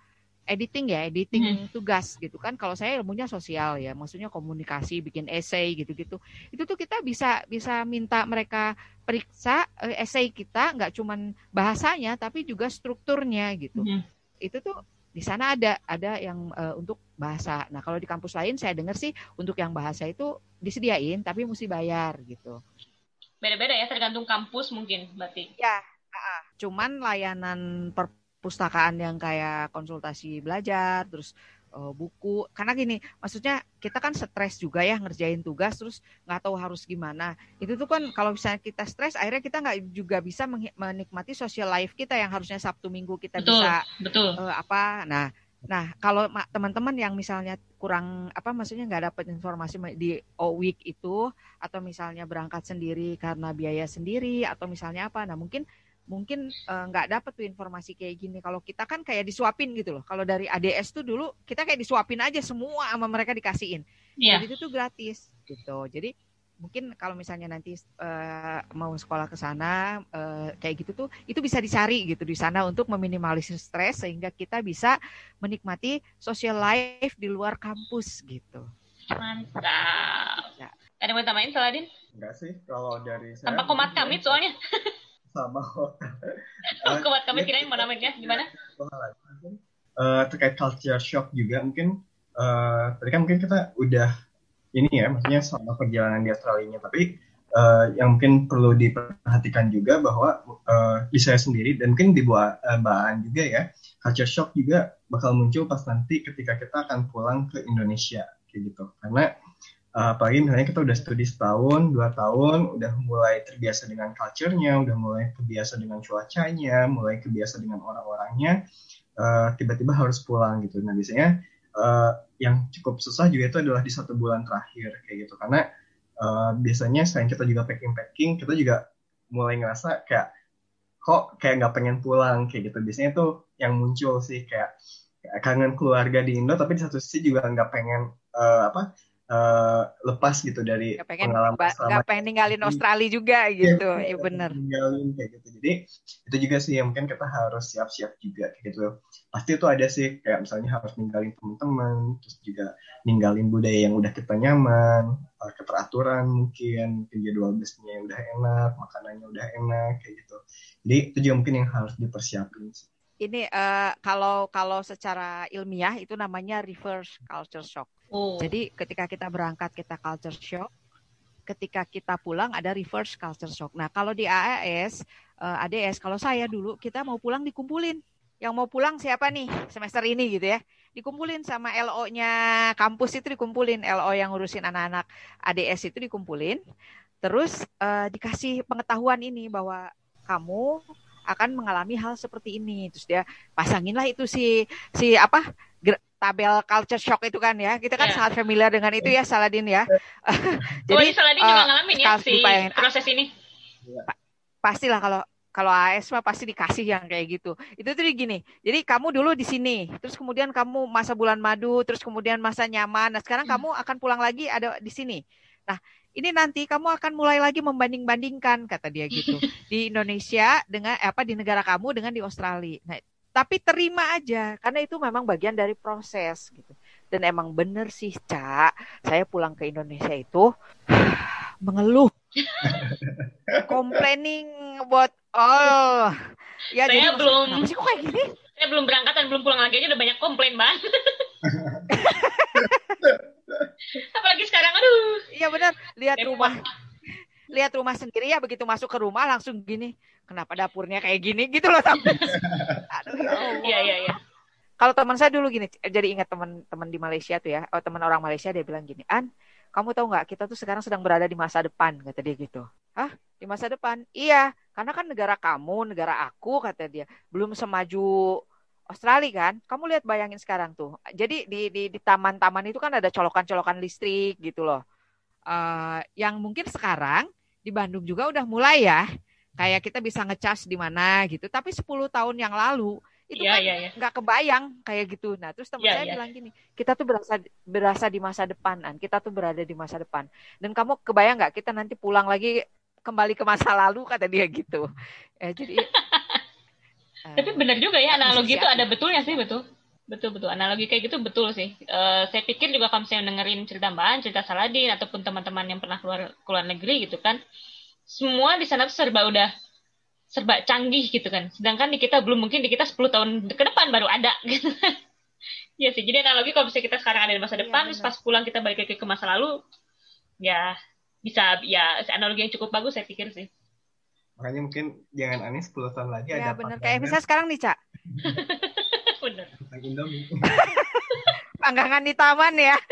editing ya editing hmm. tugas gitu kan kalau saya ilmunya sosial ya maksudnya komunikasi bikin essay gitu-gitu itu tuh kita bisa bisa minta mereka periksa uh, essay kita nggak cuman bahasanya tapi juga strukturnya gitu hmm. itu tuh di sana ada ada yang uh, untuk bahasa. Nah kalau di kampus lain saya dengar sih untuk yang bahasa itu disediain tapi mesti bayar gitu. Beda-beda ya tergantung kampus mungkin berarti. Ya, cuman layanan perpustakaan yang kayak konsultasi belajar terus uh, buku karena gini maksudnya kita kan stres juga ya ngerjain tugas terus nggak tahu harus gimana itu tuh kan kalau misalnya kita stres akhirnya kita nggak juga bisa menikmati social life kita yang harusnya sabtu minggu kita betul, bisa betul. Uh, apa nah Nah, kalau teman-teman yang misalnya kurang apa maksudnya nggak dapat informasi di O week itu atau misalnya berangkat sendiri karena biaya sendiri atau misalnya apa, nah mungkin mungkin eh, nggak uh, dapat tuh informasi kayak gini. Kalau kita kan kayak disuapin gitu loh. Kalau dari ADS tuh dulu kita kayak disuapin aja semua sama mereka dikasihin. Yeah. Jadi itu tuh gratis gitu. Jadi mungkin kalau misalnya nanti uh, mau sekolah ke sana uh, kayak gitu tuh itu bisa dicari gitu di sana untuk meminimalisir stres sehingga kita bisa menikmati social life di luar kampus gitu. Mantap. Ya. Ada yang mau tambahin Saladin? Enggak sih, kalau dari saya. Tanpa komat kami soalnya *laughs* sama *laughs* kuat kami kirain mau namanya gimana? Uh, terkait culture shock juga mungkin. Uh, tadi kan mungkin kita udah ini ya maksudnya sama perjalanan di Australia tapi uh, yang mungkin perlu diperhatikan juga bahwa uh, di saya sendiri dan mungkin di buah uh, bahan juga ya culture shock juga bakal muncul pas nanti ketika kita akan pulang ke Indonesia kayak gitu. Karena uh, apalagi misalnya kita udah studi setahun, dua tahun, udah mulai terbiasa dengan culture-nya, udah mulai terbiasa dengan cuacanya, mulai terbiasa dengan orang-orangnya, uh, tiba-tiba harus pulang gitu. Nah biasanya uh, yang cukup susah juga itu adalah di satu bulan terakhir kayak gitu, karena uh, biasanya selain kita juga packing-packing, kita juga mulai ngerasa kayak kok kayak nggak pengen pulang kayak gitu. Biasanya tuh yang muncul sih kayak kangen keluarga di Indo, tapi di satu sisi juga nggak pengen uh, apa uh, lepas gitu dari gak pengen, pengalaman gak pengen ninggalin Australia juga iya, gitu. ya, ya benar ninggalin kayak gitu. Jadi itu juga sih yang mungkin kita harus siap-siap juga kayak gitu. Pasti itu ada sih kayak misalnya harus ninggalin teman-teman terus juga ninggalin budaya yang udah kita nyaman uh, keteraturan mungkin mungkin jadwal bisnisnya udah enak makanannya udah enak kayak gitu. Jadi itu juga mungkin yang harus dipersiapin sih. Ini uh, kalau kalau secara ilmiah itu namanya reverse culture shock. Oh. Jadi ketika kita berangkat kita culture shock, ketika kita pulang ada reverse culture shock. Nah kalau di AAS, eh, ADS, kalau saya dulu kita mau pulang dikumpulin. Yang mau pulang siapa nih semester ini gitu ya? Dikumpulin sama LO-nya kampus itu dikumpulin, LO yang ngurusin anak-anak ADS itu dikumpulin. Terus uh, dikasih pengetahuan ini bahwa kamu akan mengalami hal seperti ini. Terus dia pasanginlah itu si si apa tabel culture shock itu kan ya. Kita kan yeah. sangat familiar dengan itu ya Saladin ya. *laughs* Jadi oh, Saladin uh, juga ngalamin ya si proses ini. Pastilah kalau kalau AS mah pasti dikasih yang kayak gitu. Itu tuh gini. Jadi kamu dulu di sini, terus kemudian kamu masa bulan madu, terus kemudian masa nyaman. Nah, sekarang hmm. kamu akan pulang lagi ada di sini. Nah, ini nanti kamu akan mulai lagi membanding-bandingkan kata dia gitu *laughs* di Indonesia dengan apa di negara kamu dengan di Australia. Nah, tapi terima aja karena itu memang bagian dari proses gitu. Dan emang bener sih, Cak, saya pulang ke Indonesia itu *sighs* mengeluh. *laughs* complaining buat oh ya saya jadi belum sih kok kayak gini? Saya belum berangkat dan belum pulang lagi aja udah banyak komplain banget *laughs* apalagi sekarang aduh. Iya benar lihat rumah lihat rumah sendiri ya begitu masuk ke rumah langsung gini kenapa dapurnya kayak gini *laughs* gitu loh tapi aduh ya iya iya iya kalau teman saya dulu gini jadi ingat teman-teman di Malaysia tuh ya oh teman orang Malaysia dia bilang gini an kamu tahu nggak kita tuh sekarang sedang berada di masa depan kata dia gitu Hah? Di masa depan? Iya, karena kan negara kamu, negara aku kata dia, belum semaju Australia kan, kamu lihat bayangin sekarang tuh. Jadi di di di taman-taman itu kan ada colokan-colokan listrik gitu loh. Uh, yang mungkin sekarang di Bandung juga udah mulai ya. Kayak kita bisa ngecas di mana gitu. Tapi 10 tahun yang lalu itu Iya, kan iya, iya. nggak kebayang kayak gitu. Nah, terus teman Iya, saya iya. bilang gini, kita tuh berasa berasa di masa depan, An. Kita tuh berada di masa depan. Dan kamu kebayang nggak kita nanti pulang lagi kembali ke masa *laughs* lalu kata dia gitu. Eh, jadi *laughs* Tapi benar juga ya analogi itu siap. ada betulnya sih betul. Betul betul analogi kayak gitu betul sih. Eh, saya pikir juga kalau misalnya dengerin cerita Mbak An, cerita Saladin ataupun teman-teman yang pernah keluar keluar negeri gitu kan, semua di sana tuh serba udah serba canggih gitu kan. Sedangkan di kita belum mungkin di kita 10 tahun ke depan baru ada *laughs* gitu. Iya sih. Jadi analogi kalau misalnya kita sekarang ada di masa Iya, depan, benar. pas pulang kita balik lagi ke masa lalu, ya bisa ya analogi yang cukup bagus saya pikir sih. Makanya mungkin jangan aneh 10 tahun lagi ya ada bener kayak misalnya sekarang nih, Cak. *laughs* Bener. *laughs* Panggangan di taman ya. *laughs*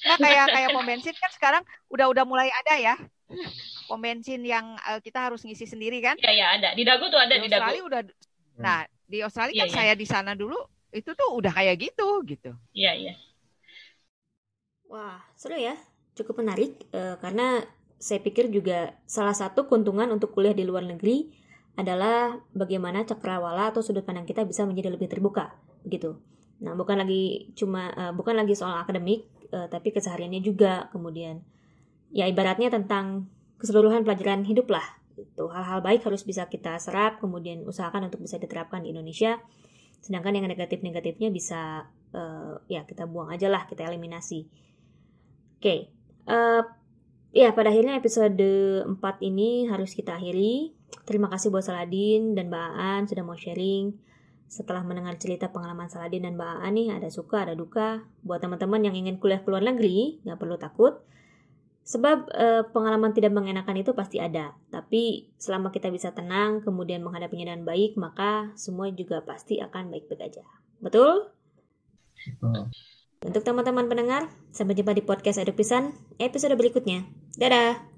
Nah, kayak kayak pom bensin kan sekarang udah udah mulai ada ya. Pom bensin yang eh, kita harus ngisi sendiri kan? Iya ya ada. Di Dagu tuh ada Di di Dagu. Australia udah Nah, di Australia Iya, kan iya. saya di sana dulu itu tuh udah kayak gitu gitu. Iya iya. Wah, seru ya. Cukup menarik eh, karena saya pikir juga salah satu keuntungan untuk kuliah di luar negeri adalah bagaimana cakrawala atau sudut pandang kita bisa menjadi lebih terbuka, begitu. Nah, bukan lagi cuma eh, bukan lagi soal akademik, eh, tapi kesehariannya juga kemudian ya ibaratnya tentang keseluruhan pelajaran hidup lah. Itu hal-hal baik harus bisa kita serap, kemudian usahakan untuk bisa diterapkan di Indonesia. Sedangkan yang negatif-negatifnya bisa eh, ya kita buang aja lah, kita eliminasi. Oke, eh, ya pada akhirnya episode 4 ini harus kita akhiri. Terima kasih buat Saladin dan Mbak Aan sudah mau sharing. Setelah mendengar cerita pengalaman Saladin dan Mbak Aan nih, ada suka, ada duka. Buat teman-teman yang ingin kuliah ke luar negeri, nggak perlu takut. Sebab eh, pengalaman tidak mengenakan itu pasti ada. Tapi selama kita bisa tenang, kemudian menghadapinya dengan baik, maka semua juga pasti akan baik-baik aja. Betul? Untuk teman-teman pendengar, sampai jumpa di podcast Pisan episode berikutnya. Dadah!